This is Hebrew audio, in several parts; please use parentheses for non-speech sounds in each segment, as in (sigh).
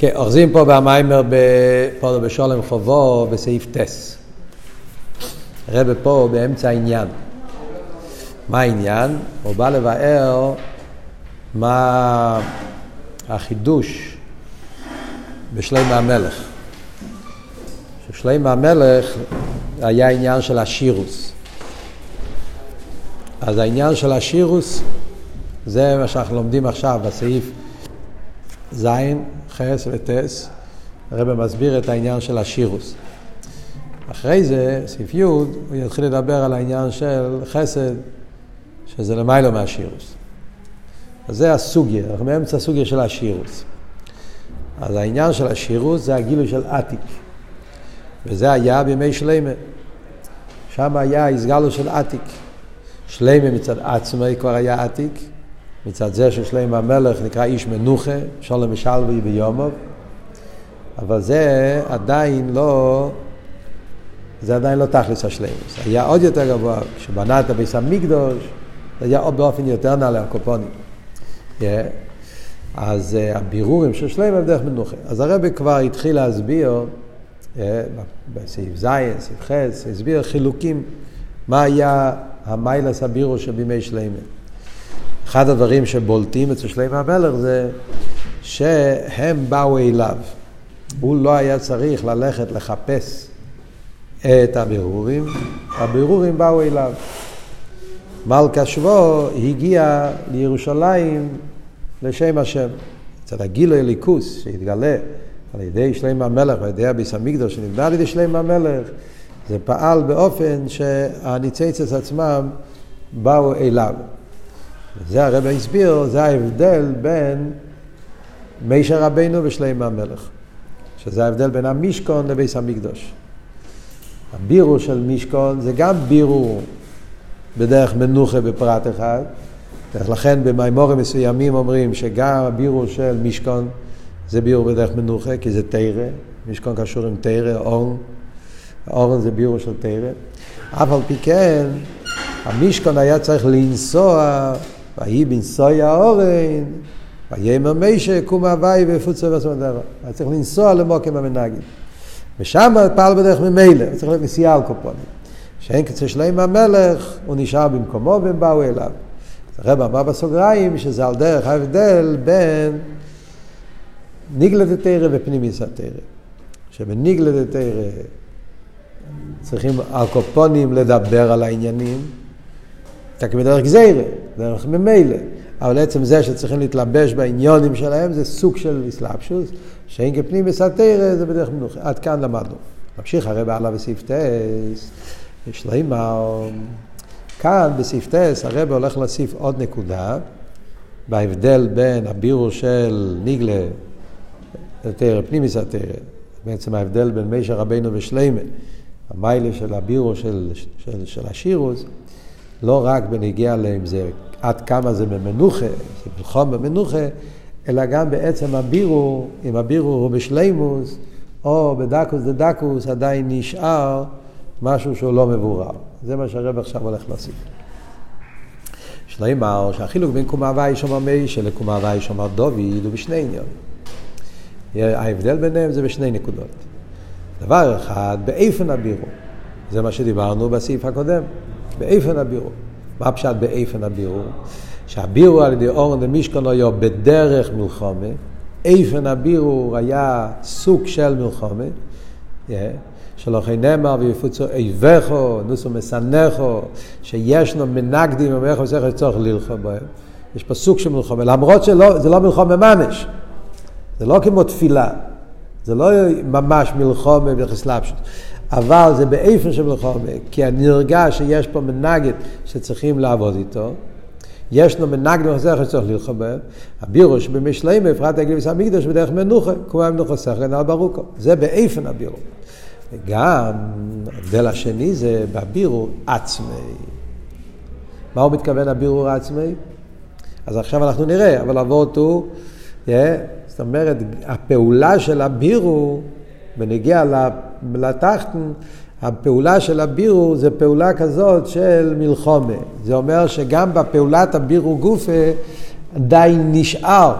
כן, אוחזים פה במיימר בפודו בשולם חובו בסעיף טס. הרב פה באמצע העניין. מה העניין? הוא בא לבאר מה החידוש בשלמה המלך. ששלמה המלך היה עניין של השירוס. אז העניין של השירוס זה מה שאנחנו לומדים עכשיו בסעיף ז', חס וטס, הרב מסביר את העניין של השירוס. אחרי זה, סעיף י', הוא יתחיל לדבר על העניין של חסד, שזה למיילו מהשירוס. אז זה הסוגיה, אנחנו באמצע הסוגיה של השירוס. אז העניין של השירוס זה הגילוי של עתיק. וזה היה בימי שלמה. שם היה הסגלו של עתיק. שלמה מצד עצמי כבר היה עתיק, מצד זה ששלמה המלך נקרא איש מנוחה, שולם ושלוי ביומוב, אבל זה עדיין לא, זה עדיין לא תכלס. זה היה עוד יותר גבוה, כשבנה את הביס המקדוש, זה היה עוד באופן יותר נעלה הקופונים. Yeah. אז uh, הבירורים של שלמה הם דרך מנוחה. אז הרבי כבר התחיל להסביר, uh, בסעיף ז', סעיף ח', הסביר חילוקים, מה היה המיילס הבירו שבימי שלמה. אחד הדברים שבולטים אצל שלמה המלך זה שהם באו אליו. הוא לא היה צריך ללכת לחפש את הבירורים, הבירורים באו אליו. מלכה שבו הגיע לירושלים לשם השם. אצל הגילוי הליכוס שהתגלה על ידי שלמה המלך ועל ידי הביס המקדוש שנבנה על ידי שלמה המלך, זה פעל באופן שהניציצס עצמם באו אליו. זה הרב הסביר, זה ההבדל בין מישר רבינו ושלמה המלך. שזה ההבדל בין המשכון לביס המקדוש. הבירו של משכון זה גם בירו בדרך מנוחה בפרט אחד. לכן במימורים מסוימים אומרים שגם הבירו של משכון זה בירו בדרך מנוחה, כי זה תרא, משכון קשור עם תרא, אורן, אורן זה בירו של תרא. אף על פי כן, המשכון היה צריך לנסוע ויהי בנסוי האורן, ויאמר מישה קום הוואי ופוצה בסמדרה. היה צריך לנסוע למוקם המנהגים. ושם פעל בדרך ממילא, צריך להיות נסיעה על קופונים. שאין קצה שלהם המלך, הוא נשאר במקומו והם באו אליו. הרב אמר בסוגריים שזה על דרך ההבדל בין ניגלת תרא ופנימיס התרא. שבניגלת תרא צריכים על קופונים לדבר על העניינים, רק בדרך גזירה, דרך ממילא. אבל עצם זה שצריכים להתלבש בעניונים שלהם זה סוג של אסלאפשוס, שאין כפנים בסתירה זה בדרך מנוחה. עד כאן למדנו. נמשיך הרי בעלה בסעיף טס, יש לימר. כאן בסעיף טס הרב הולך להוסיף עוד נקודה, בהבדל בין הבירו של ניגלה, יותר פנימיס התרא, בעצם ההבדל בין מישר רבינו ושלימה, המיילה של הבירו של, של, של השירוס, לא רק בנגיע לאם זה עד כמה זה במנוחה, זה מלחום במנוחה, אלא גם בעצם הבירו, אם הבירו הוא בשלימוס, או בדקוס דדקוס, עדיין נשאר משהו שהוא לא מבורר. זה מה שהרב עכשיו הולך להוסיף. שלימר, שהחילוק בין קומה וייש אומר מישה לקומה וייש אומר דוד הוא בשני עניונים. ההבדל ביניהם זה בשני נקודות. דבר אחד, באיפן הבירו. זה מה שדיברנו בסעיף הקודם. באיפן הבירו. מה פשט באיפן הבירו? שהבירו על ידי אורן למשכון היה בדרך מלחומה, איפן הבירו היה סוג של מלחומה, yeah, שלא חי נאמר ויפוצו איבכו, נוסו מסנכו, שישנו מנגדים ומאיך וצריך לצורך ללחום בהם. יש פה סוג של מלחומה, למרות שזה לא מלחומה ממש, זה לא כמו תפילה, זה לא ממש מלחומה וחסלפשות. אבל זה באיפן של מלחמה, כי אני נרגש שיש פה מנגד שצריכים לעבוד איתו. יש לו מנגד וחסך שצריך ללחום בהם. הבירו שבמשלעים בפרט הגליל וסע מקדוש בדרך מנוחה, כמו מנוחה שכל על ברוקו. זה באיפן הבירו. וגם ההבדל השני זה בבירו עצמי. מה הוא מתכוון הבירו עצמי? אז עכשיו אנחנו נראה, אבל אבות הוא, yeah, זאת אומרת, הפעולה של הבירו בנגיע לתחתן, הפעולה של הבירו זה פעולה כזאת של מלחומה. זה אומר שגם בפעולת הבירו גופה עדיין נשאר.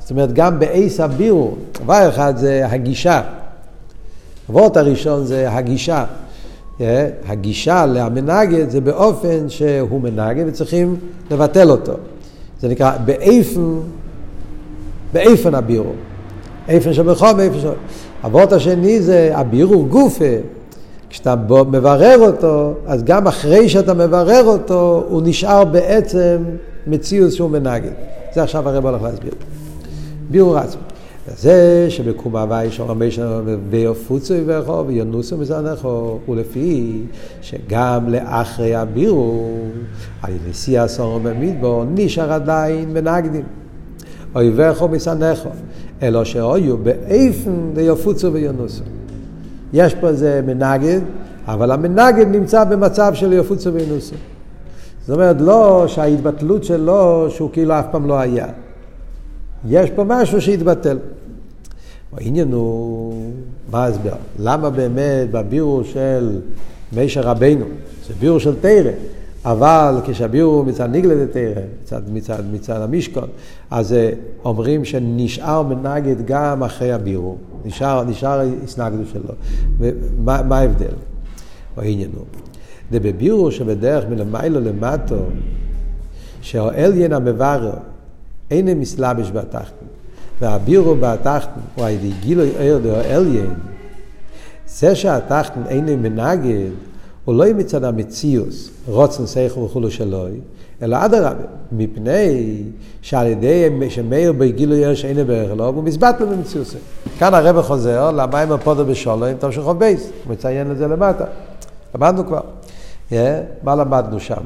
זאת אומרת, גם באייס הבירו, דבר אחד זה הגישה. הוורט הראשון זה הגישה. אה, הגישה למנגד זה באופן שהוא מנגד וצריכים לבטל אותו. זה נקרא באיפן, באיפן הבירו. איפן שבחום, איפן שבחום. הוורט השני זה הבירו גופה. כשאתה מברר אותו, אז גם אחרי שאתה מברר אותו, הוא נשאר בעצם מציאות שהוא מנגד. זה עכשיו הרב הולך להסביר. ביור עצמו. זה שבקום הוואי שורמי שלנו ויופוצו יברכו ויונוסו מזנכו ולפי שגם לאחרי הבירו על ידי שיא הסורו במדבור נשאר עדיין מנגדים אויבכו מסנכו אלא שאויו באיפן ויופוצו ויונוסו יש פה איזה מנגד אבל המנגד נמצא במצב של יופוצו ויונוסו זאת אומרת לא שההתבטלות שלו שהוא כאילו אף פעם לא היה יש פה משהו שהתבטל. העניין הוא, מה ההסבר? למה באמת בבירו של מישר רבנו, זה בירו של תרא, אבל כשהבירו מצד ניגלה דתרא, מצד, מצד, מצד המשכון, אז אומרים שנשאר מנגד גם אחרי הבירו, נשאר, נשאר הסנגדו שלו. ומה ההבדל? העניין הוא, דבבירו שבדרך מלמיילו למטו, שהאליין המברר אין מסלבש בתחתן. והבירו בתחתן הוא על ידי גילוי ער דו אליין. זה שהתחתן אין מנגד, הוא לא מצד המציאוס, רוצן סייכו וכולו שלוי, אלא אדרבה, מפני שעל ידי שמאיר בגילוי ער שאין בערך לו, הוא מסבט לו במציאוס. כאן הרב חוזר למים הפודו בשולו עם תמשך בייס, הוא מציין את זה למטה. למדנו כבר. Yeah, מה למדנו שם?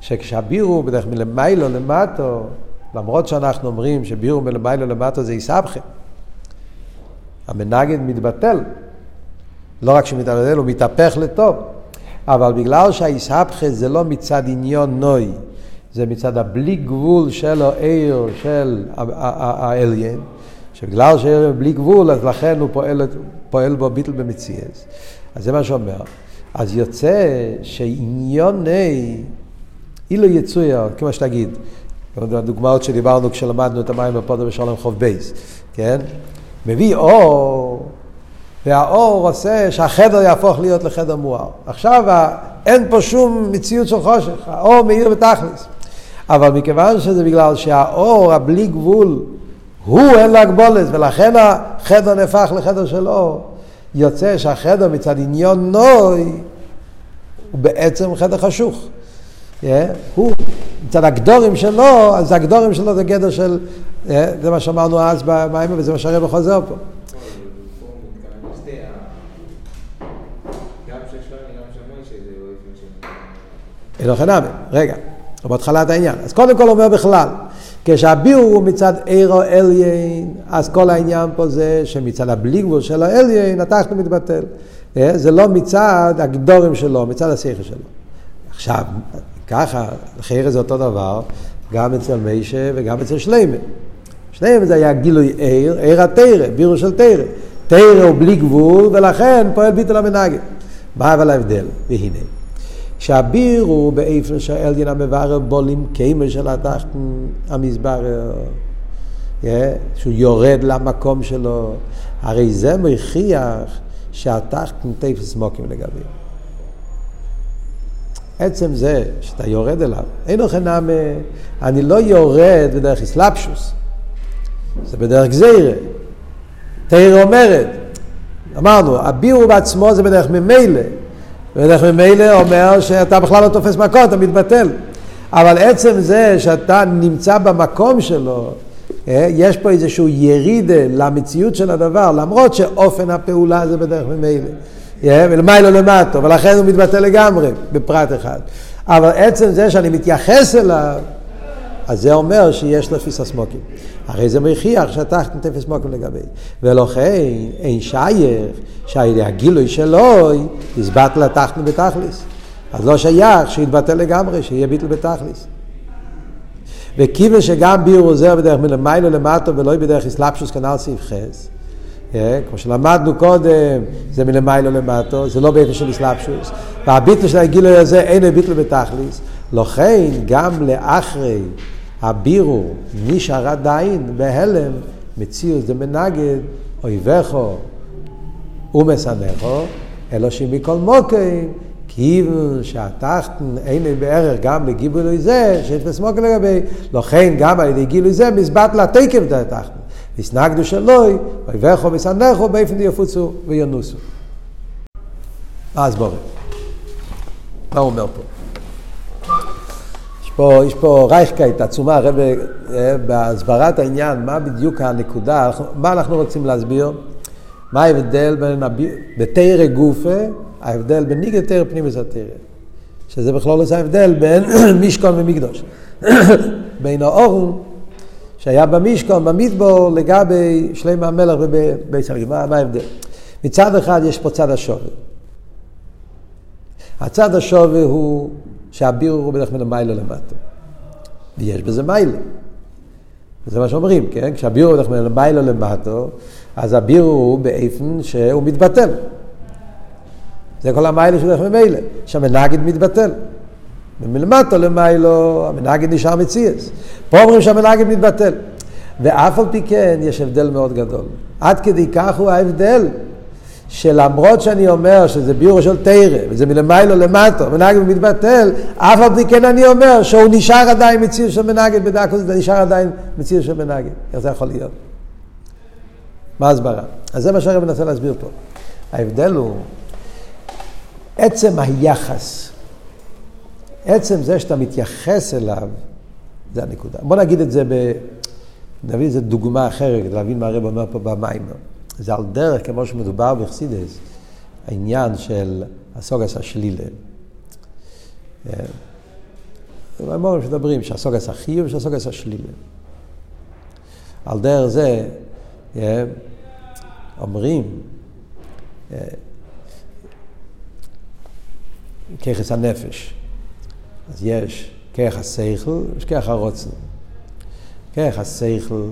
שכשהבירו בדרך מלמיילו למטו, למרות שאנחנו אומרים שביור מלמעלה למטה זה יסבכה. המנגד מתבטל. לא רק שמתבטל, הוא מתהפך לטוב. אבל בגלל שהיסבכה זה לא מצד עניון נוי, זה מצד הבלי גבול של העיר של האליין, שבגלל שהעיר בלי גבול, אז לכן הוא פועל, פועל בו ביטל במציאס. אז זה מה שאומר. אז יוצא שעניוני אילו יצויה, כמו שתגיד, הדוגמאות שדיברנו כשלמדנו את המים בפודר בשלום חוב בייס, כן? מביא אור, והאור עושה שהחדר יהפוך להיות לחדר מואר. עכשיו אין פה שום מציאות של חושך, האור מאיר בתכלס. אבל מכיוון שזה בגלל שהאור, הבלי גבול, הוא אין לו הגבולת, ולכן החדר נהפך לחדר של אור, יוצא שהחדר מצד עניון נוי, הוא בעצם חדר חשוך. Yeah, הוא מצד הגדורים שלו, אז הגדורים שלו זה גדר של, אה, זה מה שאמרנו אז במים, וזה מה שהרבא חוזר פה. אלוהי נאמן, רגע, בהתחלת העניין. אז קודם כל אומר בכלל, כשהביאור הוא מצד עירו אליין, אז כל העניין פה זה שמצד הבלי גבול של האליין, התחתו מתבטל. אה, זה לא מצד הגדורים שלו, מצד השכל שלו. עכשיו, ככה, חייר זה אותו דבר, גם אצל מיישה וגם אצל שלמה. שלמה זה היה גילוי עיר, עיר התרא, בירו של תרא. תרא הוא בלי גבול, ולכן פועל ביטול המנהגת. מה אבל ההבדל? והנה, כשהביר הוא באיפן שהאליין המברר בולים קיימר של התחתן המזברר, שהוא יורד למקום שלו, הרי זה מוכיח שהתחתן תפס מוקים לגביו. עצם זה שאתה יורד אליו, אין לך נאמה, אני לא יורד בדרך אסלאפשוס, זה בדרך גזירה. תרא אומרת, אמרנו, הבירו בעצמו זה בדרך ממילא. בדרך ממילא אומר שאתה בכלל לא תופס מקום, אתה מתבטל. אבל עצם זה שאתה נמצא במקום שלו, אה, יש פה איזשהו ירידה למציאות של הדבר, למרות שאופן הפעולה זה בדרך ממילא. ולמיילו למטו, ולכן הוא מתבטא לגמרי בפרט אחד. אבל עצם זה שאני מתייחס אליו, אז זה אומר שיש לו תפיס הסמוקים. הרי זה מכריח שהתחתן תפס סמוקים לגבי. ולכן אין שייך שהגילוי שלו יסבט לתחתן בתכליס. אז לא שייך שיתבטא לגמרי, שיהיה ביטל בתכליס. וכיוון שגם ביור עוזר בדרך מלמיילו למטו ולא בדרך אסלאפשוס כנ"ל סעיף חס. כן? כמו שלמדנו קודם, זה מלמיילו למטו, זה לא באיפה של אסלאפשוס. והביטל של הגילוי הזה אין ביטל בתכליס. לכן גם לאחרי הבירו נשאר עדיין בהלם, מציאות זה מנגד, אויבכו ומשמחו, אלא שמכל מוקים, כיוון שהתחתן אין בערך גם לגילוי זה, שיש מוקר לגבי, לכן גם על ידי גילוי זה מזבט לתקף את התחתן. הסנגדו שלוי, אויבכו ושנכו, באופן יפוצו וינוסו. אז בואו. מה הוא אומר פה? יש פה, יש פה רייכקייט עצומה, הרב, אה, בהסברת העניין, מה בדיוק הנקודה, מה אנחנו רוצים להסביר? מה ההבדל בין, בתרא גופה, ההבדל בין ניגד תרא פנימיס התרא. שזה בכלל עושה הבדל בין (clears throat) משכון ומקדוש. (clears throat) בין האורון שהיה במשכון, במדבור, לגבי שלם המלך ובית המקדוש. מה, מה ההבדל? מצד אחד יש פה צד השווי. הצד השווי הוא שהבירור הוא בדרך מלמעלה למטה. ויש בזה מיילה. זה מה שאומרים, כן? כשהבירור בדרך מלמעלה למטה, אז הבירור הוא באיפן שהוא מתבטל. זה כל המיילה של דרך ממילא, שהמנגד מתבטל. ומלמטה למיילו, המנגד נשאר מציאס. פה אומרים שהמנגד מתבטל. ואף על פי כן יש הבדל מאוד גדול. עד כדי כך הוא ההבדל שלמרות שאני אומר שזה ביור של תרא, וזה מלמיילו למטו, מנגד מתבטל, אף על פי כן אני אומר שהוא נשאר עדיין מציר של מנגד בדקות, זה נשאר עדיין מציר של מנגד. איך זה יכול להיות? מה ההסברה? אז זה מה שהרב מנסה להסביר פה. ההבדל הוא עצם היחס, עצם זה שאתה מתייחס אליו, זה הנקודה. בוא נגיד את זה, ב... נביא איזה דוגמה אחרת, כדי להבין מה הרב אומר פה במיימר. זה על דרך, כמו שמדובר בחסידס, העניין של הסוגס השלילה. אמורים אה, שמדברים שהסוגס החיוב ושהסוגס השלילה. על דרך זה אומרים אה, ככס הנפש. אז יש כרך השכל, יש כרך הרוצן. כרך השכל,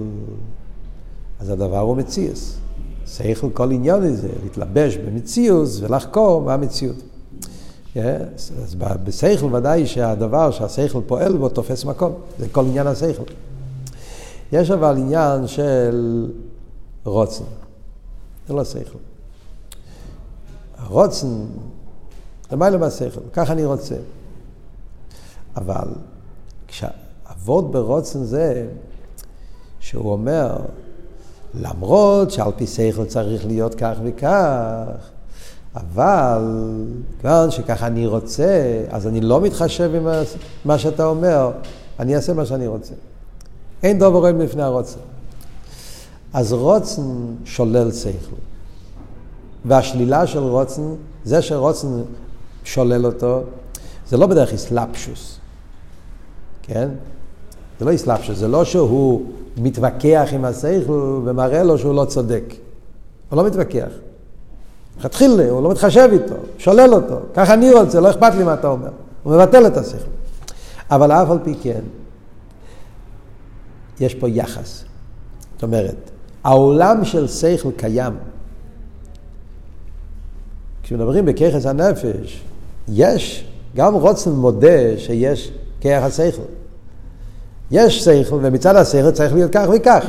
אז הדבר הוא מציאס. שכל כל עניין הזה, להתלבש במציאוס ולחקור מה המציאות. Yes, אז בשכל ודאי שהדבר שהשכל פועל בו תופס מקום, זה כל עניין השכל. יש אבל עניין של רוצן, זה לא שכל. הרוצן, למעלה מהשכל, ככה אני רוצה. אבל כשעבוד ברוצן זה, שהוא אומר, למרות שעל פי שכל צריך להיות כך וכך, אבל כיוון שככה אני רוצה, אז אני לא מתחשב עם מה שאתה אומר, אני אעשה מה שאני רוצה. אין דובר רואים לפני הרוצן. אז רוצן שולל שכל. והשלילה של רוצן, זה שרוצן שולל אותו, זה לא בדרך אסלאפשוס, כן? זה לא אסלאפשוס, זה לא שהוא מתווכח עם השכל ומראה לו שהוא לא צודק. הוא לא מתווכח. מלכתחילה, הוא לא מתחשב איתו, שולל אותו. ככה אני רוצה, לא אכפת לי מה אתה אומר. הוא מבטל את השכל. אבל אף על פי כן, יש פה יחס. זאת אומרת, העולם של שכל קיים. כשמדברים בככס הנפש, יש, גם רוצן מודה שיש כרך השכל. יש שכל, ומצד השכל צריך להיות כך וכך.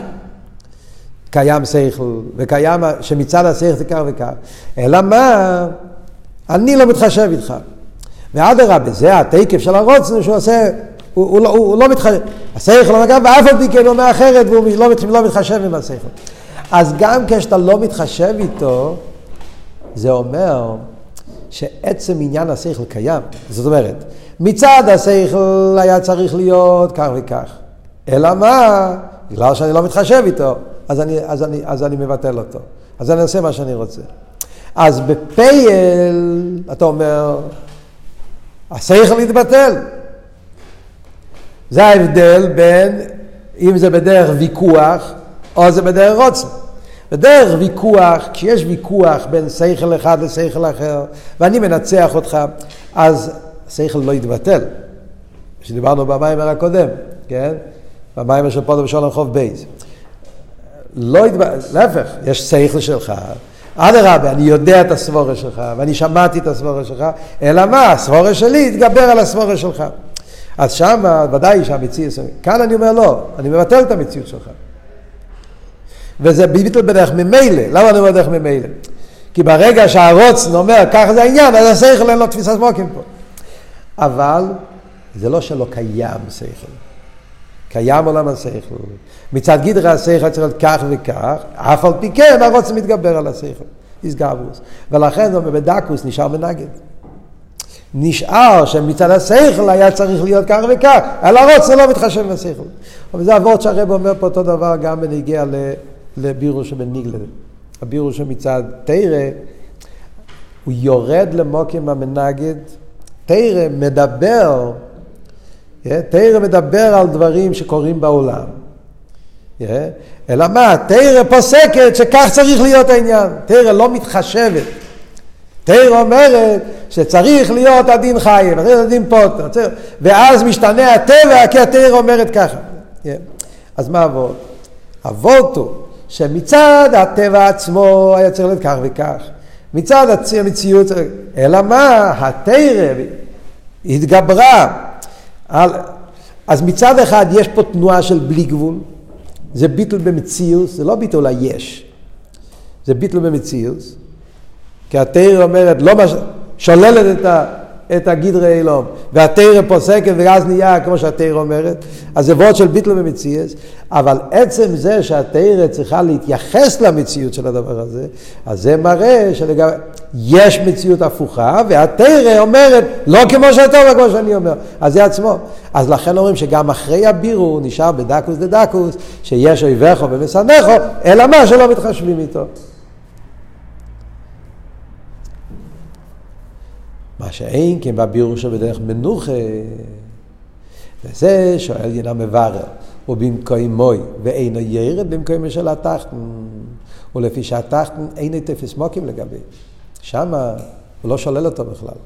קיים שכל, וקיים שמצד השכל זה כך וכך. אלא מה? אני לא מתחשב איתך. ואדרבה, זה התקף של הרוצן שהוא עושה, הוא, הוא, לא, הוא, הוא לא מתחשב. השכל לא נגע, ואף על פי כן הוא אומר אחרת, והוא לא, לא מתחשב עם השכל. אז גם כשאתה לא מתחשב איתו, זה אומר שעצם עניין השכל קיים. זאת אומרת, מצד השכל היה צריך להיות כך וכך. אלא מה? בגלל שאני לא מתחשב איתו, אז אני, אז אני, אז אני מבטל אותו. אז אני עושה מה שאני רוצה. אז בפייל, אתה אומר, השכל יתבטל. זה ההבדל בין אם זה בדרך ויכוח או זה בדרך רוצן. בדרך ויכוח, כשיש ויכוח בין שכל אחד לשכל אחר, ואני מנצח אותך, אז השכל לא יתבטל. שדיברנו במיימר הקודם, כן? במיימר של פודו בשולם חוב בייז. לא יתבטל, להפך, יש שכל שלך. אדרבה, אני יודע את הסבורה שלך, ואני שמעתי את הסבורה שלך, אלא מה, הסבורה שלי יתגבר על הסבורה שלך. אז שם ודאי שהמציאות, כאן אני אומר לא, אני מבטל את המציאות שלך. וזה ביטל בדרך ממילא, למה אני אומר בדרך ממילא? כי ברגע שהרוצן אומר ככה זה העניין, אז השכל אין לו תפיסת מוקים פה. אבל זה לא שלא קיים שכל. קיים עולם השכל. מצד גדרי השכל צריך להיות כך וכך, אף על פי כן הרוצן מתגבר על השכל. איסגברוס. ולכן בדקוס נשאר מנגד. נשאר שמצד השכל היה צריך להיות כך וכך, על הרוץ זה לא מתחשב בשכל. אבל זה הוורד שהרב אומר פה אותו דבר גם בנגיע לבירו שבניגלה. הבירו שמצד תרא, הוא יורד למוקים המנגד, תרא מדבר, תרא מדבר על דברים שקורים בעולם. אלא מה, תרא פוסקת שכך צריך להיות העניין. תרא לא מתחשבת. תרא אומרת שצריך להיות הדין חיים, צריך להיות הדין פוטר, ואז משתנה הטבע כי התרא אומרת ככה. אז מה אבות? אבות הוא שמצד הטבע עצמו היה צריך להיות כך וכך. מצד המציאות, אלא מה, התרא התגברה. על... אז מצד אחד יש פה תנועה של בלי גבול, זה ביטול במציאות, זה לא ביטול היש, זה ביטול במציאות. כי התרא אומרת, לא מש... שוללת את, ה... את הגדרי אילום, והתרא פוסקת ואז נהיה כמו שהתרא אומרת, אז זה וורד של ביטול במציאות, אבל עצם זה שהתרא צריכה להתייחס למציאות של הדבר הזה, אז זה מראה שלגב... יש מציאות הפוכה, והתרא אומרת, לא כמו שאתה אומר, כמו שאני אומר. אז זה עצמו. אז לכן אומרים שגם אחרי הבירו נשאר בדקוס דדקוס, שיש אויביכו ומשנאיכו, אלא מה שלא מתחשבים איתו. מה שאין כן בבירו שבדרך מנוחה, וזה שואל ינא מברר, ובמקום מוי ואינו ירד במקום של התחתן, ולפי שהתחתן אינו תפס מוקים לגבי. שם הוא לא שולל אותו בכלל.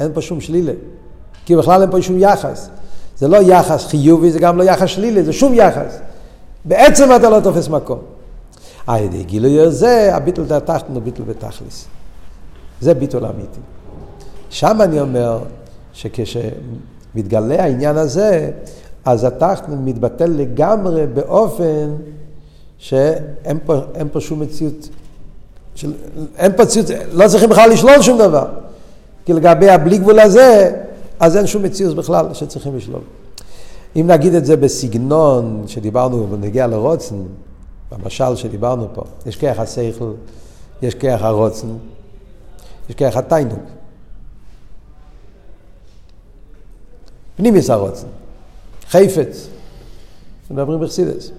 אין פה שום שלילה. כי בכלל אין פה שום יחס. זה לא יחס חיובי, זה גם לא יחס שלילי, זה שום יחס. בעצם אתה לא תופס מקום. על ידי גילוי הזה, הביטול תחתנו ביטול בתכלס. זה ביטול אמיתי. שם אני אומר שכשמתגלה העניין הזה, אז התחתן מתבטל לגמרי באופן שאין פה, פה שום מציאות של, אין פה ציוץ, לא צריכים בכלל לשלול שום דבר. כי לגבי הבלי גבול הזה, אז אין שום מציאות בכלל שצריכים לשלול. אם נגיד את זה בסגנון שדיברנו בנגיע לרוצן, במשל שדיברנו פה, יש כיח השכל, יש כיח הרוצן, יש כיח התיינוג. פנימיס הרוצן, חפץ, מדברים בחסידס.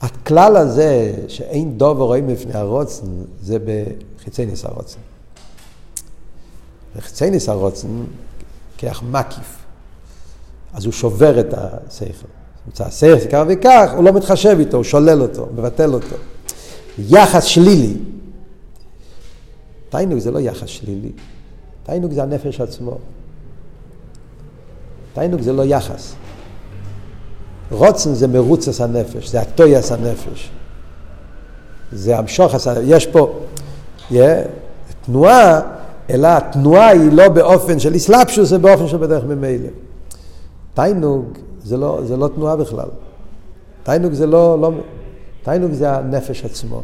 הכלל הזה שאין דוב רואים לפני הרוצן, זה בחיצי ניס הרוצן. בחיצי ניס הרוצן, כאח מקיף. אז הוא שובר את השכל. השכל כך וכך, הוא לא מתחשב איתו, הוא שולל אותו, מבטל אותו. יחס שלילי. תיינוק זה לא יחס שלילי. תיינוק זה הנפש עצמו. תיינוק זה לא יחס. רוצן זה מרוצס הנפש, זה הטויס הנפש. זה המשוך, יש פה yeah, תנועה, אלא התנועה היא לא באופן של איסלאפשוס, זה באופן של בדרך ממילא. תיינוג זה לא, זה לא תנועה בכלל. תיינוג זה לא, לא... תיינוג זה הנפש עצמו.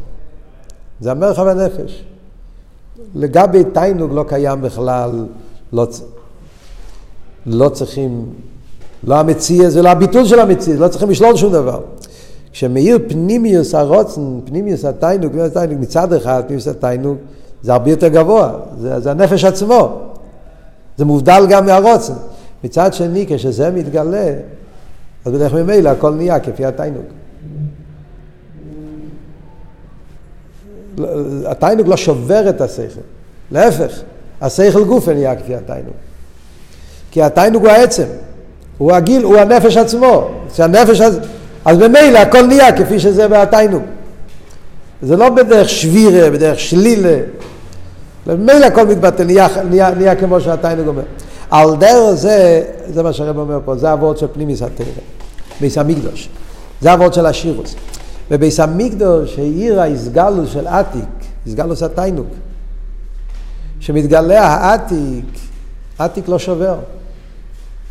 זה המרחב הנפש. לגבי תיינוג לא קיים בכלל, לא, לא צריכים לא המציע, זה לא הביטול של המציע, לא צריכים לשלול שום דבר. כשמאיר פנימיוס הרוצן, פנימיוס התיינוג, פנימיוס התיינוג מצד אחד, פנימיוס התיינוג, זה הרבה יותר גבוה, זה, זה הנפש עצמו. זה מובדל גם מהרוצן. מצד שני, כשזה מתגלה, אז בדרך ממילא הכל נהיה כפי התיינוג. התיינוג לא שובר את השכל, להפך, השכל גופה נהיה כפי התיינוג. כי התיינוג הוא העצם. הוא הגיל, הוא הנפש עצמו. שהנפש אז, אז ממילא הכל נהיה כפי שזה בהתיינו. זה לא בדרך שבירה, בדרך שלילה. ממילא הכל מתבטא, נהיה, נהיה, נהיה כמו שהתיינו אומר. על דרך זה, זה מה שהרב אומר פה, זה אבות של פנימיס התרא, ביס המקדוש. זה אבות של השירוס. וביס המקדוש העיר האיסגלוס של עתיק, איסגלוס התיינוק. שמתגלה העתיק, עתיק לא שובר.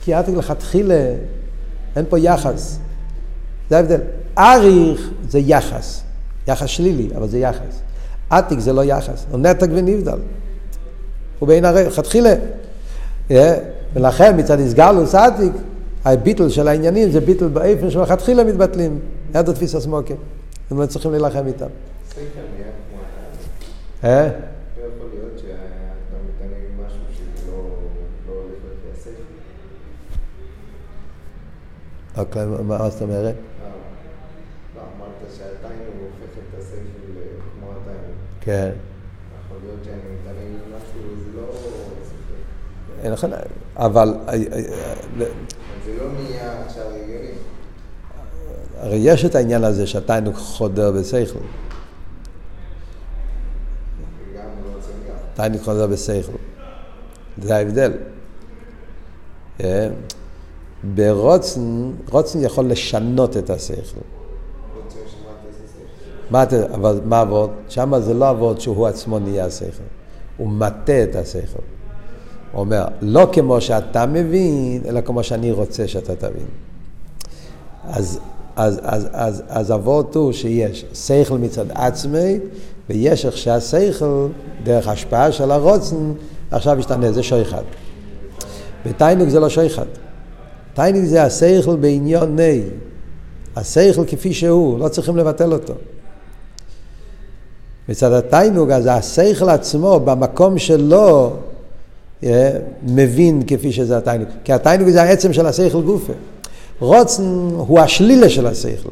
כי עתיק לכתחילה, אין פה יחס. זה ההבדל. אריך זה יחס. יחס שלילי, אבל זה יחס. עתיק זה לא יחס, הוא נתק ונבדל. הוא בין הרי, לכתחילה. ולכן מצד הסגלוס עתיק, הביטל של העניינים זה ביטל באיפן שמלכתחילה מתבטלים. יד התפיס הסמוקה. הם לא צריכים להילחם איתם. אה? אוקיי, מה זאת אומרת? כן. לך... אבל... זה לא נהיה עכשיו הגיוני. הרי יש את העניין הזה שהתיינוק חודר בשכל. לא. תיינוק חודר בשכל. זה ההבדל. ברוצן, רוצן יכול לשנות את השכל. מה, אבל מה עבוד? שם זה לא עבוד שהוא עצמו נהיה השכל. הוא מטה את השכל. הוא אומר, לא כמו שאתה מבין, אלא כמו שאני רוצה שאתה תבין. אז, אז, אז, אז, אז אבות הוא שיש שכל מצד עצמי, ויש איך שהשכל, דרך השפעה של הרוצן, עכשיו משתנה, זה שויחד. בתיינוק זה לא שויחד. תיינוק זה השכל בעניון ני. השכל כפי שהוא, לא צריכים לבטל אותו. מצד התיינוג, אז השכל עצמו, במקום שלו, אה, מבין כפי שזה התיינוג. כי התיינוג זה העצם של השכל גופה. רוצן הוא השלילה של השכל.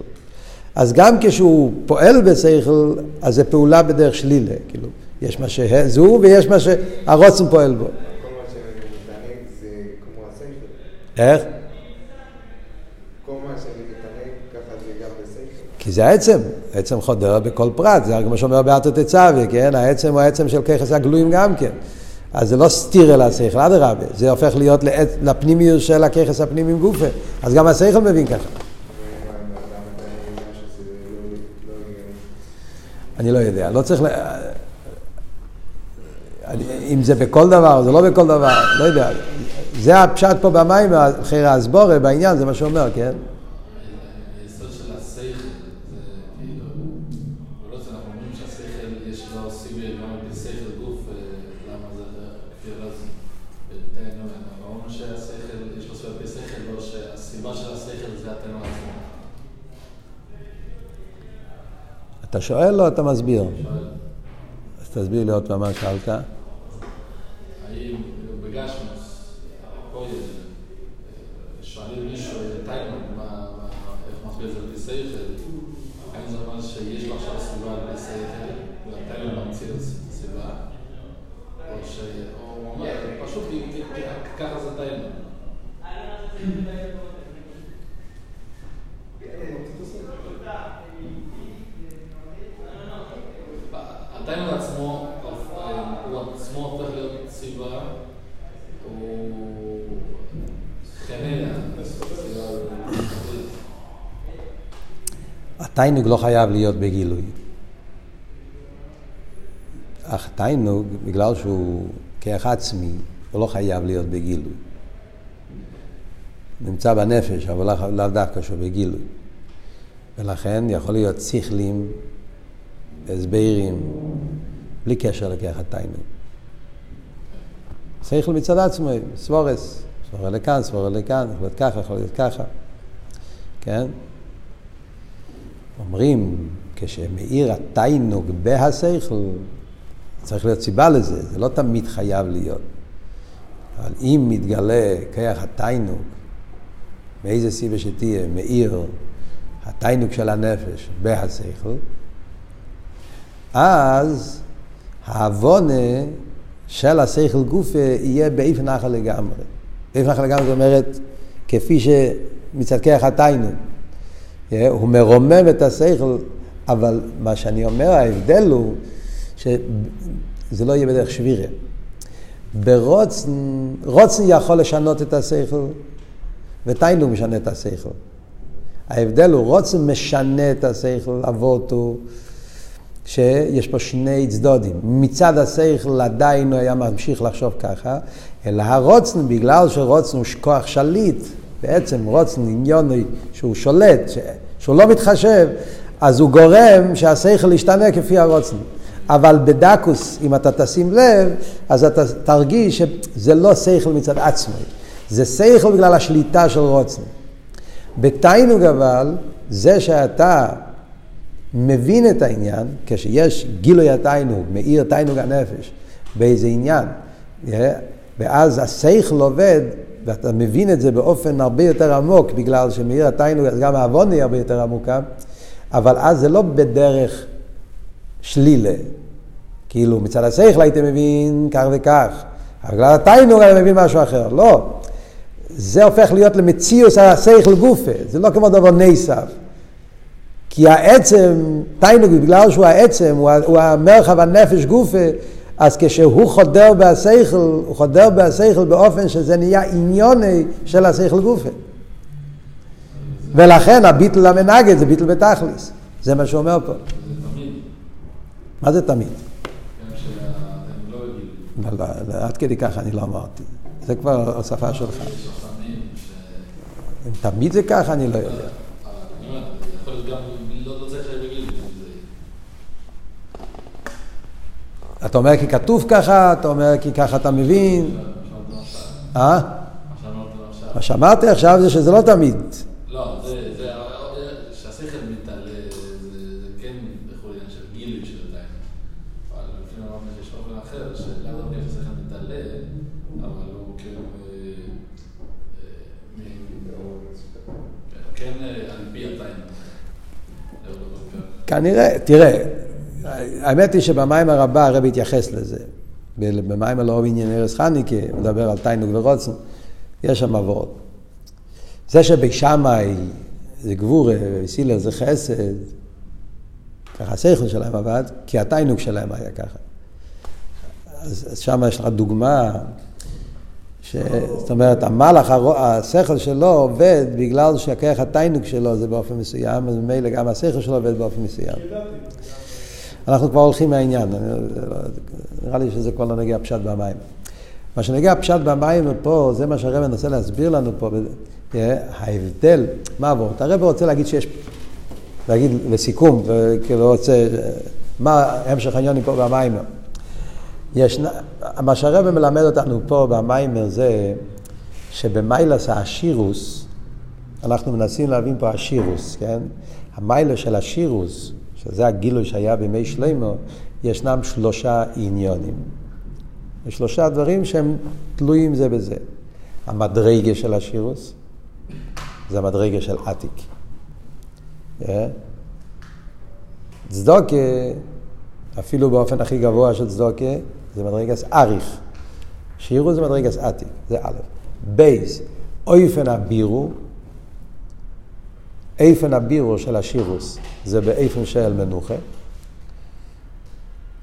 אז גם כשהוא פועל בשכל, אז זה פעולה בדרך שלילה. כאילו, יש מה שהוא ויש מה שהרוצן פועל בו. כל מה שאני מתענג זה כמו השכל. איך? כל מה שאני מתענג ככה זה גם בשכל. כי זה העצם, העצם חודר בכל פרט, זה כמו שאומר באתו תצווה, כן? העצם הוא העצם של ככס הגלויים גם כן. אז זה לא סתיר אל השכל, אדרבה, זה הופך להיות לעצ- לפנימיות של הככס הפנימיים גופה. אז גם השכל מבין ככה. אני לא יודע, לא צריך... ל... אם זה בכל דבר, זה לא בכל דבר, לא יודע. זה הפשט פה במים, אחרי הסבורה בעניין, זה מה שאומר, כן? אתה שואל או אתה מסביר? אז תסביר לי עוד פעם מה שאלת. האם בגשמוס, התיינוג לא חייב להיות בגילוי. אך תיינוג, בגלל שהוא כרך עצמי, הוא לא חייב להיות בגילוי. נמצא בנפש, אבל לאו לאו דווקא שהוא בגילוי. ולכן יכול להיות שכלים, הסברים, בלי קשר לכרך התיינוג. שכל מצד עצמו, סבורס, סבורה לכאן, סבורה לכאן, יכול להיות ככה, יכול להיות ככה. כן? אומרים, כשמאיר התיינוג בהשכל, צריך להיות סיבה לזה, זה לא תמיד חייב להיות. אבל אם מתגלה כיח התיינוג, מאיזה סיבה שתהיה, מאיר התיינוג של הנפש בהשכל, אז העוונה של השכל גופה יהיה באיפן אחר לגמרי. באיפן אחר לגמרי זאת אומרת, כפי שמצד כיח התיינוג. הוא מרומם את השכל, אבל מה שאני אומר, ההבדל הוא שזה לא יהיה בדרך שבירה. ברוצן, רוצן יכול לשנות את השכל, ותיינוג משנה את השכל. ההבדל הוא, רוצן משנה את השכל, אבות הוא, שיש פה שני צדודים. מצד השכל עדיין הוא היה ממשיך לחשוב ככה, אלא הרוצן, בגלל שרוצן הוא כוח שליט, בעצם רוצן עניוני שהוא שולט, שהוא לא מתחשב, אז הוא גורם שהשכל ישתנה כפי הרוצן. אבל בדקוס, אם אתה תשים לב, אז אתה תרגיש שזה לא שכל מצד עצמו, זה שכל בגלל השליטה של רוצן. בתיינוג אבל, זה שאתה מבין את העניין, כשיש גילוי התיינוג, מאיר תיינוג הנפש, באיזה עניין, ואז השכל עובד, ואתה מבין את זה באופן הרבה יותר עמוק, בגלל שמאיר התיינוג, אז גם היא הרבה יותר עמוקה, אבל אז זה לא בדרך שלילה. כאילו מצד השכל הייתי מבין כך וכך, אבל בגלל התיינוג אני מבין משהו אחר. לא. זה הופך להיות למציאוס השכל גופה, זה לא כמו דבר נסף. כי העצם, תיינוג, בגלל שהוא העצם, הוא, הוא המרחב הנפש גופה, אז כשהוא חודר בהשכל, הוא חודר בהשכל באופן שזה נהיה עניוני של השכל גופה. ולכן הביטל המנגד זה ביטל בתכליס. זה מה שהוא אומר פה. מה זה תמיד? לא, לא, לא, עד כדי ככה אני לא אמרתי. זה כבר השפה שלך. אם תמיד זה ככה, אני לא יודע. אתה אומר כי כתוב ככה, אתה אומר כי ככה אתה מבין. אה? מה שאמרתי עכשיו זה שזה לא תמיד. לא, זה, זה, שהשכל מתעלה, זה כן בכל עניין של גילוי של עדיין. אבל לפעמים אמרנו שיש אופן אחר, שלאו דווקא שהשכל מתעלה, אבל הוא כן, כן על פי עדיין. כנראה, תראה, האמת היא שבמים הרבה הרב התייחס לזה. במים הלא עניין ארז חניקה, הוא מדבר על תיינוג ורוצן, יש שם עבוד. זה שבשמאי זה גבור, וסילר זה חסד, ככה השכל שלהם עבד, כי התיינוג שלהם היה ככה. אז, אז שם יש לך דוגמה, ש, זאת אומרת, המלאך, השכל שלו עובד בגלל שהכרך התיינוג שלו זה באופן מסוים, אז ממילא גם השכל שלו עובד באופן מסוים. אנחנו כבר הולכים מהעניין, נראה לי שזה כבר לא נגיע פשט במים. מה שנגיע פשט במים פה, זה מה שהרבא מנסה להסביר לנו פה, ההבדל, מה עבוד? הרבא רוצה להגיד שיש, להגיד לסיכום, וכאילו רוצה, מה המשך העניינים פה במיימר. יש, מה שהרבא מלמד אותנו פה במיימר זה שבמיילס האשירוס, אנחנו מנסים להבין פה אשירוס, כן? המיילס של אשירוס, שזה הגילוי שהיה בימי שלימו, ישנם שלושה עניונים. שלושה דברים שהם תלויים זה בזה. המדרגה של השירוס, זה המדרגה של עתיק. אה? צדוקה, אפילו באופן הכי גבוה של צדוקה, זה מדרגס אריך. שירו זה מדרגס עתיק, זה א'. בייס, אויפן הבירו, איפן הבירו של השירוס זה באיפן של מנוחה.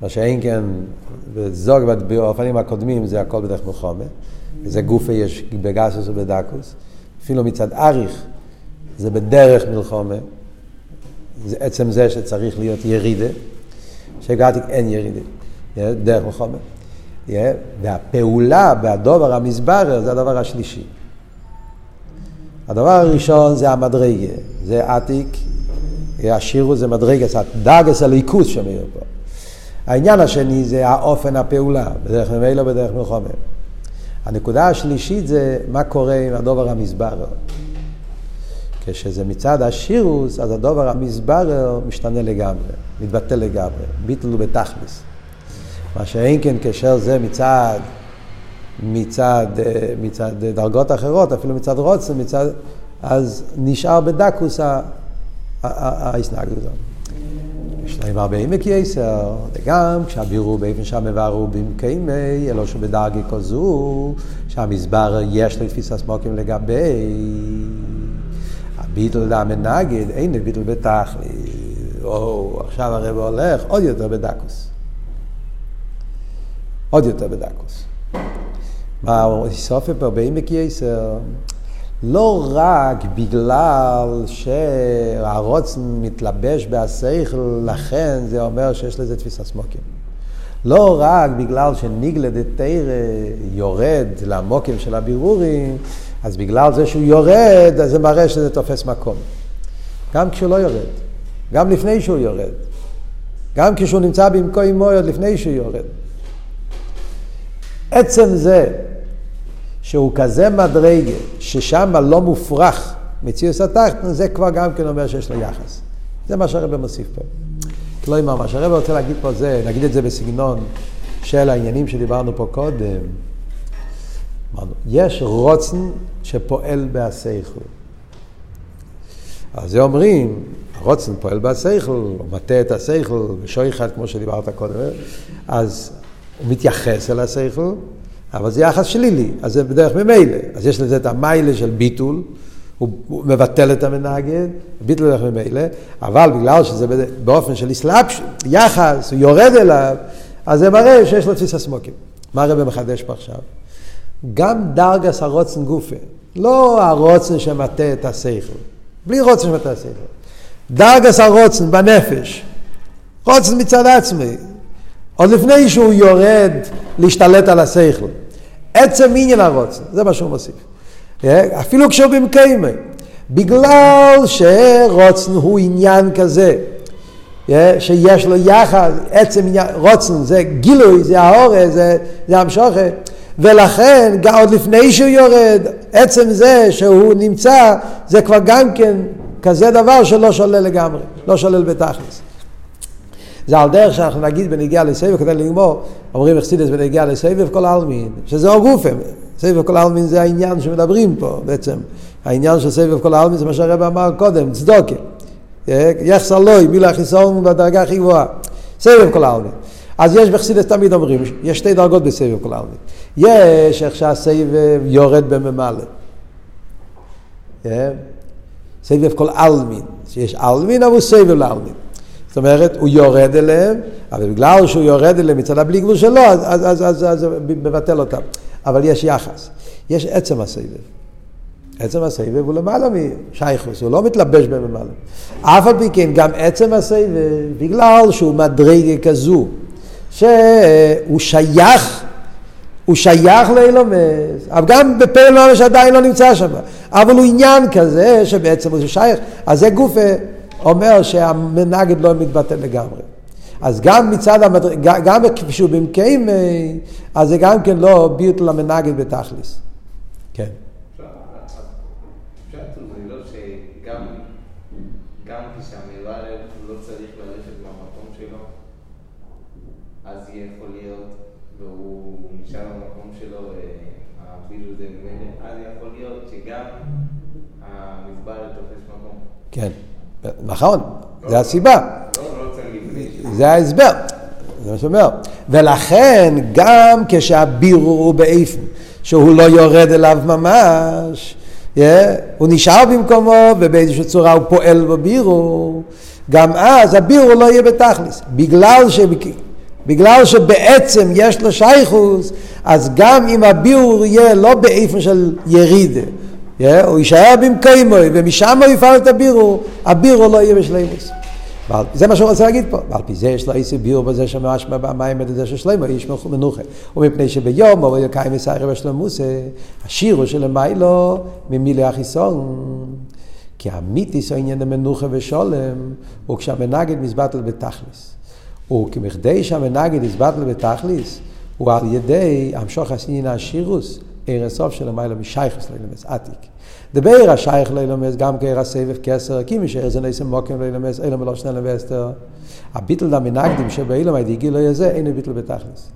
מה שאין כן בזוג באופנים הקודמים זה הכל בדרך מלחומה. זה גופה יש בגסוס ובדקוס. אפילו מצד אריך זה בדרך מלחומה. זה עצם זה שצריך להיות ירידה. שהגעתי אין ירידה. דרך מלחומה. והפעולה בהדובר המסברר זה הדבר השלישי. הדבר הראשון זה המדרגה, זה עתיק, השירו זה מדרגה, זה דאגס הליכוס שמאיר פה. העניין השני זה האופן הפעולה, בדרך ממילא בדרך מלחומה. הנקודה השלישית זה מה קורה עם הדובר המסברר. כשזה מצד השירוס, אז הדובר המסברר משתנה לגמרי, מתבטל לגמרי, ביטל בתכלס. מה שאין כן כאשר זה מצד מצד, אה, מצד דרגות אחרות, אפילו מצד רוצן, מצד, אז נשאר בדקוס ההסנגדות. יש להם הרבה עמק יסר, וגם כשהבירו באיפן שם מברו במקיימי, אלא שבדרגי כזו, שהמסבר יש לו תפיסה סמוקים לגבי הביטל דה מנגד, אין ביטל בתכלי, או עכשיו הרב הולך עוד יותר בדקוס. עוד יותר בדקוס. מה סופר פה בעמק יסר, לא רק בגלל שהרוצן מתלבש בהסייכל, לכן זה אומר שיש לזה תפיסה סמוקים. לא רק בגלל שניגלה דתרא יורד למוקים של הבירורים, אז בגלל זה שהוא יורד, אז זה מראה שזה תופס מקום. גם כשהוא לא יורד, גם לפני שהוא יורד, גם כשהוא נמצא במקום מויוד לפני שהוא יורד. עצם זה שהוא כזה מדרגה, ששם לא מופרך מציאוס התחתן, זה כבר גם כן אומר שיש לו יחס. זה מה שהרבא מוסיף פה. כלומר, מה שהרבא רוצה להגיד פה זה, נגיד את זה בסגנון של העניינים שדיברנו פה קודם. יש רוצן שפועל בהסייכל. אז זה אומרים, הרוצן פועל בהסייכל, הוא מטה את הסייכל, ושויחד, כמו שדיברת קודם, אז הוא מתייחס אל הסייכל, אבל זה יחס שלילי, אז זה בדרך ממילא. אז יש לזה את המיילה של ביטול, הוא, מבטל את המנגד, ביטול בדרך ממילא, אבל בגלל שזה באופן של אסלאפ, יחס, הוא יורד אליו, אז זה מראה שיש לו תפיסה סמוקים. מה הרב מחדש פה עכשיו? גם דרגס הרוצן גופה, לא הרוצן שמטה את השכל, בלי רוצן שמטה את השכל. דרגס הרוצן בנפש, רוצן מצד עצמי, עוד לפני שהוא יורד להשתלט על השכל. עצם עניין הרוצן, זה מה שהוא מוסיף. אפילו כשהוא במקיימה, בגלל שרוצן הוא עניין כזה, שיש לו יחד, עצם עניין, רוצן זה גילוי, זה האורז, זה, זה המשוכה, ולכן עוד לפני שהוא יורד, עצם זה שהוא נמצא, זה כבר גם כן כזה דבר שלא שולל לגמרי, לא שולל בתכלס. זה על דרך שאנחנו נגיד בנגיעה לסבב, כדי לגמור, אומרים אכסידס בנגיעה לסבב כל העלמין, שזה או גופם, סבב כל העלמין זה העניין שמדברים פה בעצם, העניין של סבב כל העלמין זה מה שהרבא אמר קודם, צדוקה, יחסר לוי, מילה החיסון בדרגה הכי גבוהה, סבב כל העלמין. אז יש בחסידס תמיד אומרים, יש שתי דרגות בסבב כל העלמין. יש איך שהסבב יורד בממלא. סבב כל עלמין, שיש עלמין אבל סבב לעלמין. זאת אומרת, הוא יורד אליהם, אבל בגלל שהוא יורד אליהם מצד הבלי גבול שלו, אז, אז, אז, אז, אז מבטל אותם. אבל יש יחס. יש עצם הסבב. עצם הסבב הוא למעלה משייכוס, הוא לא מתלבש במעלה. אף על פי כן, גם עצם הסבב, בגלל שהוא מדרגה כזו, שהוא שייך, הוא שייך לאילומס, אבל גם בפעל ממש עדיין לא נמצא שם, אבל הוא עניין כזה שבעצם הוא שייך, אז זה גוף אומר שהמנגד לא מתבטל לגמרי. אז גם מצד המדרג, גם כפי שהוא במקיים, אז זה גם כן לא ביוטל המנגד בתכליס. כן. כן, נכון, זה הסיבה. זה ההסבר, זה מה שאומר. ולכן גם כשהבירור הוא באיפן, שהוא לא יורד אליו ממש, yeah, הוא נשאר במקומו ובאיזושהי צורה הוא פועל בבירור, גם אז הבירור לא יהיה בתכלס. בגלל, ש... בגלל שבעצם יש לו שייכוס, אז גם אם הבירור יהיה לא באיפן של ירידה, הוא יישאר במקיימוי, ומשם הוא יפעל את הבירור, הבירור לא יהיה בשלימוס. זה מה שהוא רוצה להגיד פה. ועל פי זה יש לו איסי ביור בזה שמשמע במים את זה של שלמה, איש מנוחה. ומפני שביום, אבל יקיים מסיירי בשלמוסה, השיר הוא שלמיילו ממילי החיסון. כי המיתיס הוא עניין המנוחה ושולם, הוא כשהמנגד מזבטל בתכליס. וכמכדי שהמנגד יזבטל בתכליס, הוא על ידי המשוך הסינין השירוס, עיר הסוף של המילה משייכס לאילמס עתיק. דבר השייך לאילמס גם כעיר הסבב כסר, כי מי שעיר זה נסם מוקם לאילמס, אילם ולא שנלם ואסתר. הביטל למנגדים שבאילם הייתי גיל לא יזה, אין ביטל בתכלס.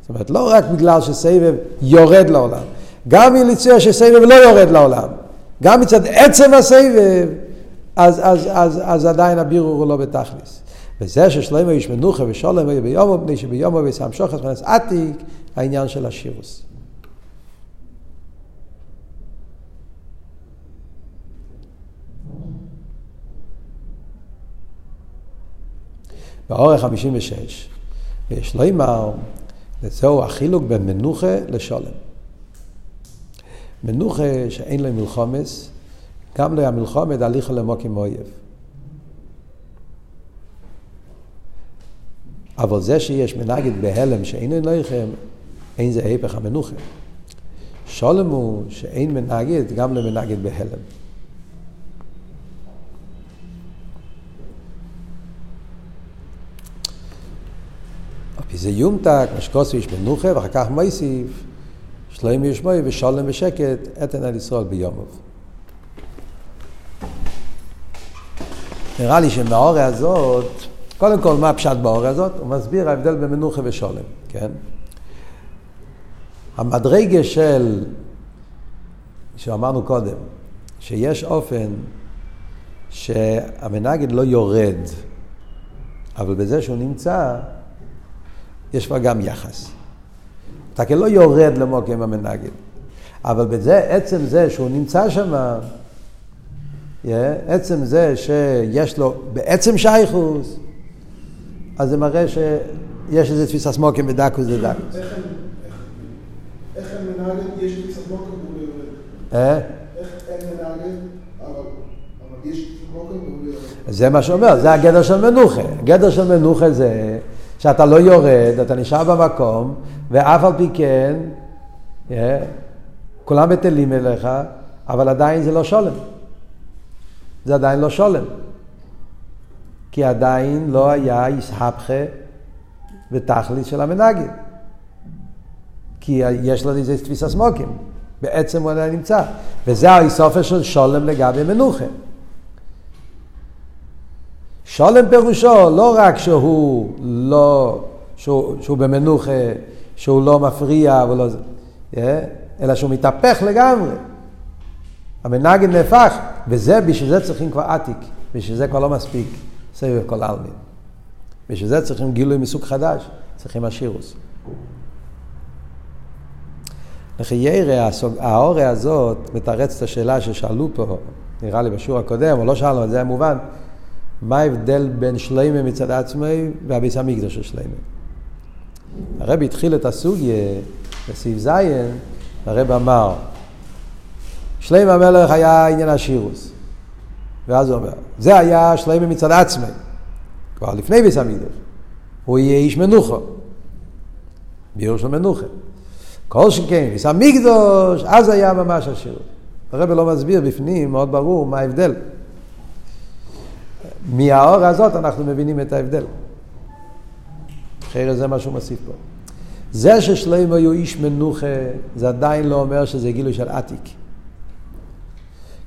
זאת אומרת, לא רק בגלל שסבב יורד לעולם, גם יצא שסבב לא יורד לעולם, גם מצד עצם הסבב, אז, אז, אז, אז עדיין הבירור הוא לא בתכלס. וזה ששלמה איש מנוחה ושולם יהיה ביומו, מפני שביומו ושם שוחס ונס עתיק, העניין של השירוס. באורך 56, ויש לו אמר, זהו החילוק בין מנוחה לשולם. מנוחה שאין לו מלחומס, גם לא היה מלחומת, הליכה למוקים אויב. אבל זה שיש מנגד בהלם שאין אלוהיכם, אין זה היפך המנוחה. שולם הוא שאין מנגד גם למנגד בהלם. זה יומתק, משקוסו יש מנוחה, ואחר כך מויסיף, שלוים ישמוי ושולם ושקט, אתן על ישראל ביומוב. נראה לי שמהאוריה הזאת, קודם כל מה הפשט באוריה הזאת? הוא מסביר ההבדל בין מנוחה ושולם, כן? המדרגה של, שאמרנו קודם, שיש אופן שהמנגד לא יורד, אבל בזה שהוא נמצא, יש כבר גם יחס. אתה כאילו לא יורד למוקם המנגד, אבל בזה, עצם זה שהוא נמצא שם, yeah, עצם זה שיש לו בעצם שייכוס, אז זה מראה שיש איזה תפיסה סמוקים בדקוס זה דקוס. איך הם מנהלים, יש תפיסה סמוקים והוא יורד? אה? איך הם מנהלים, אבל יש תפיסה סמוקים והוא יורד? זה מה שאומר, זה הגדר של מנוחה. הגדר של מנוחה זה שאתה לא יורד, אתה נשאר במקום, ואף על פי כן, yeah, כולם בטלים אליך, אבל עדיין זה לא שולם. זה עדיין לא שולם. כי עדיין לא היה איסהפכה ותכלית של המנגד. כי יש לו איזה תפיסה סמוקים. בעצם הוא עדיין נמצא. וזה האיסופר של שולם לגבי מנוחה. שולם פירושו לא רק שהוא לא, שהוא, שהוא במנוחה, שהוא לא מפריע ולא זה, אלא שהוא מתהפך לגמרי. המנגד נהפך, וזה, בשביל זה צריכים כבר עתיק, בשביל זה כבר לא מספיק סבב כל העלמין. בשביל זה צריכים גילוי מסוג חדש, צריכים השירוס. לחיירה, האוריה הזאת מתרץ את השאלה ששאלו פה, נראה לי בשיעור הקודם, או לא שאלנו, זה היה מובן. מה ההבדל בין שלמה מצד עצמי והביס המקדוש של שלמה. הרב התחיל את הסוגיה בסעיף זין, הרב אמר, שלמה המלך היה עניין השירוס. ואז הוא אומר, זה היה שלמה מצד עצמי, כבר לפני ביס המקדוש. הוא יהיה איש מנוחה, ביור של מנוחה. כל שכן, ביס המקדוש, אז היה ממש השירוס. הרב לא מסביר בפנים, מאוד ברור, מה ההבדל. מהאור הזאת אנחנו מבינים את ההבדל. אחרי זה מה שהוא מוסיף פה. זה ששלמה היו איש מנוחה, זה עדיין לא אומר שזה גילוי של עתיק.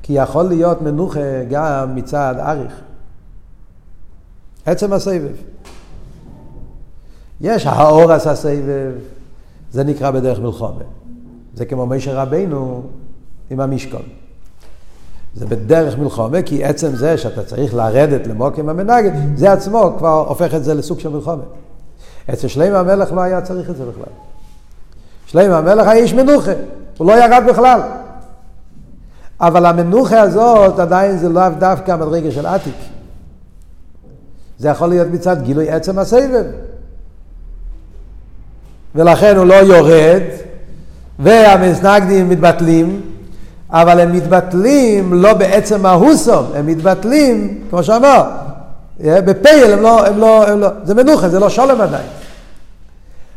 כי יכול להיות מנוחה גם מצד אריך. עצם הסבב. יש האור עשה סבב, זה נקרא בדרך מלחומה. זה כמו משה רבינו עם המשכון. זה בדרך מלחומה, כי עצם זה שאתה צריך לרדת למוקים המנגד, זה עצמו כבר הופך את זה לסוג של מלחומה. אצל שלמה המלך לא היה צריך את זה בכלל. שלמה המלך היה איש מנוחה, הוא לא ירד בכלל. אבל המנוחה הזאת עדיין זה לאו דווקא מדרגה של עתיק. זה יכול להיות מצד גילוי עצם הסבב. ולכן הוא לא יורד, והמסנגדים מתבטלים, אבל הם מתבטלים לא בעצם ההוסום, הם מתבטלים, כמו שאמר, בפייל הם לא, הם לא, הם לא, זה מנוחה, זה לא שולם עדיין.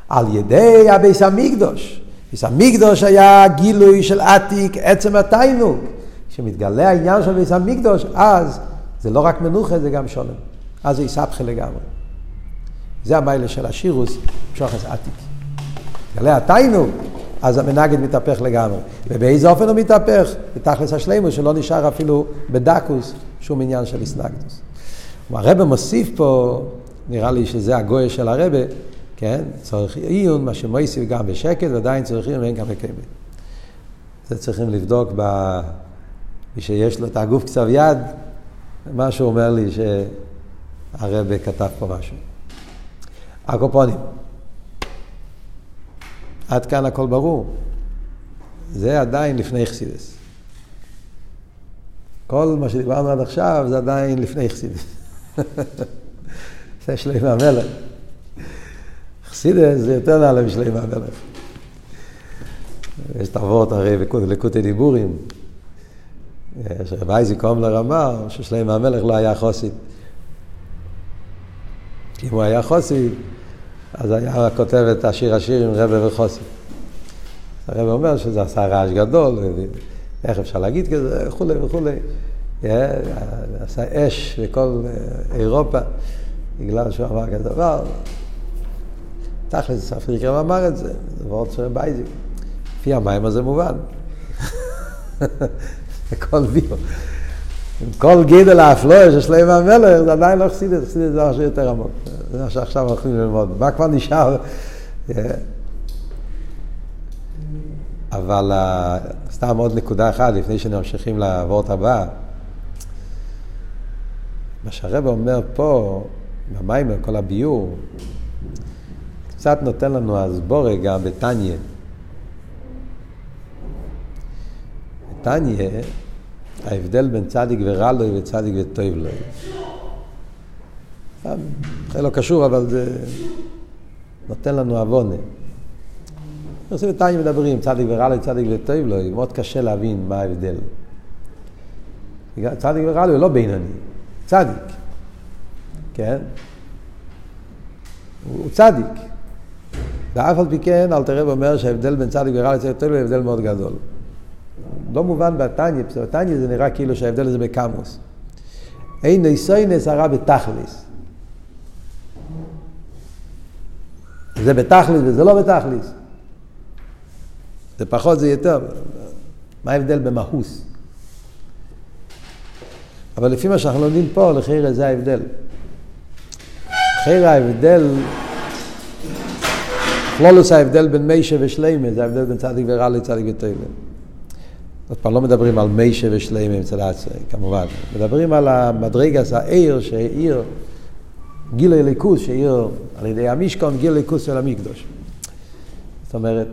על ידי הביס המקדוש. ביס המקדוש היה גילוי של עתיק, עצם התיינוק. כשמתגלה העניין של ביס המקדוש, אז זה לא רק מנוחה, זה גם שולם. אז זה יסבכה לגמרי. זה המיילה של השירוס, שוחס עתיק. מתגלה התיינוק, אז המנגד מתהפך לגמרי. ובאיזה אופן הוא מתהפך? בתכלס השלימוס, שלא נשאר אפילו בדקוס שום עניין של איסנגדוס. הרב מוסיף פה, נראה לי שזה הגוי של הרבה, כן? צריך עיון, מה שמויסיף גם בשקט, ועדיין צריך עיון ואין גם בקמת. זה צריכים לבדוק ב... מי שיש לו את הגוף כתב יד, מה שהוא אומר לי שהרבה כתב פה משהו. הקופונים. עד כאן הכל ברור. זה עדיין לפני חסידס. כל מה שדיברנו עד עכשיו זה עדיין לפני חסידס. (laughs) זה שלמה המלך. חסידס זה יותר נעלה משלמה המלך. יש הוורט הרי בלקוטי דיבורים. שרב אייזיק עומלר אמר ששלמה המלך לא היה חוסית. אם הוא היה חוסית, אז היה כותב את השיר השיר עם רבה וחוסית. הרב אומר שזה עשה רעש גדול, איך אפשר להגיד כזה, וכולי וכולי. עשה אש בכל אירופה, בגלל שהוא אמר כזה דבר. תכלס, אפריקם אמר את זה, זה מאוד של בייזיק. לפי המים הזה מובן. (laughs) הכל ביו. עם כל גידל האפלואה של שלמה המלך, זה עדיין לא חסידת, חסידת זה משהו יותר עמוק. זה מה שעכשיו הולכים ללמוד. מה כבר נשאר? אבל סתם עוד נקודה אחת לפני שממשיכים לעבוד הבא. מה שהרב אומר פה, במיימר, כל הביור, קצת נותן לנו הסבורה גם בתניא. בתניא, ההבדל בין צדיק ורע לו וצדיק וטוב לו. זה לא קשור, אבל זה נותן לנו עוונה. בתניא מדברים, צדיק ורע לו, צדיק וטוב לו, מאוד קשה להבין מה ההבדל. צדיק ורע לו הוא לא בינוני, צדיק, כן? הוא צדיק. ואף על פי כן, אל תראה ואומר שההבדל בין צדיק ורע לצדיק וטוב לו הוא הבדל מאוד גדול. לא מובן בתניא, בתניא זה נראה כאילו שההבדל הזה בקמוס. אין ניסיינס הרע בתכליס. זה בתכליס וזה לא בתכליס. זה פחות זה יותר. מה ההבדל במהוס? אבל לפי מה שאנחנו לומדים פה, לחייר זה ההבדל. לחייר ההבדל, כלולוס ההבדל בין מיישה ושליימה, זה ההבדל בין צדיק ורע לצדיק וטובה. עוד פעם, לא מדברים על מיישה ושליימה אצל עצמי, כמובן. מדברים על המדרגס, העיר שהעיר, גיל הליכוס, שהעיר על ידי המשכון, גיל הליכוס של המקדוש. זאת אומרת,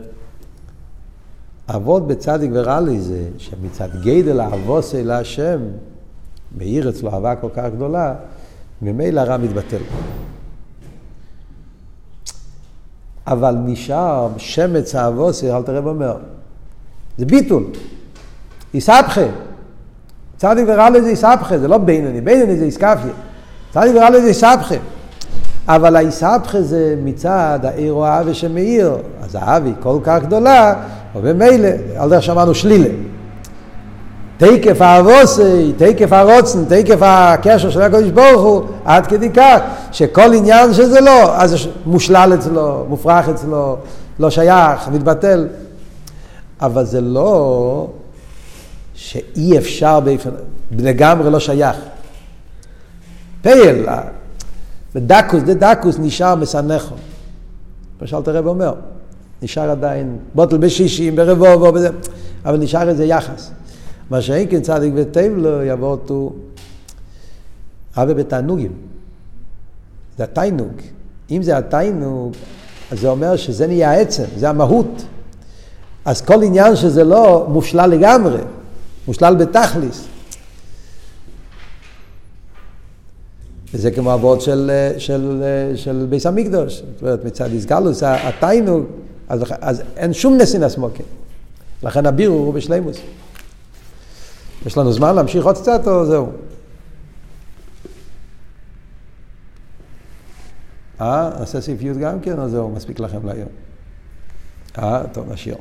אבות בצדיק ורע לי זה שמצד גדל אבוסי להשם, מאיר אצלו אהבה כל כך גדולה, ממילא הרע מתבטל. אבל נשאר שמץ האבוסי, אל תראה אומר, זה ביטול. איסבכה. צדיק ורע לי זה איסבכה, זה לא בינוני, בינוני זה איסקפיה. צדיק ורע לי זה איסבכה. אבל האיסבכה זה מצד העיר או האווה שמאיר, אז היא כל כך גדולה, ובמילא, על דרך שאמרנו שלילה. תקף האבוסי, תקף הרוצן, תקף הקשר של הקדוש ברוך הוא, עד כדי כך שכל עניין שזה לא, אז מושלל אצלו, מופרך אצלו, לא שייך, מתבטל. אבל זה לא שאי אפשר לגמרי לא שייך. פייל, בדקוס, דקוס נשאר מסנכו. כמו שאלת הרב אומר, נשאר עדיין בוטל בשישים, ברבובו, אבל נשאר איזה יחס. מה שאין כן צדיק וטב לו יבוא אותו אבי בתענוגים. זה התיינוג. אם זה התיינוג, אז זה אומר שזה נהיה העצם, זה המהות. אז כל עניין שזה לא מושלל לגמרי, מושלל בתכליס. וזה כמו אבות של, של, של ביס המקדוש, זאת אומרת מצד איסגלוס, התיינוג, אז, אז אין שום נסינס מוקר. לכן הבירור הוא בשלימוס. יש לנו זמן להמשיך עוד קצת או זהו? אה, נעשה סעיף י' גם כן או זהו? מספיק לכם להיום. אה, טוב, נשאיר.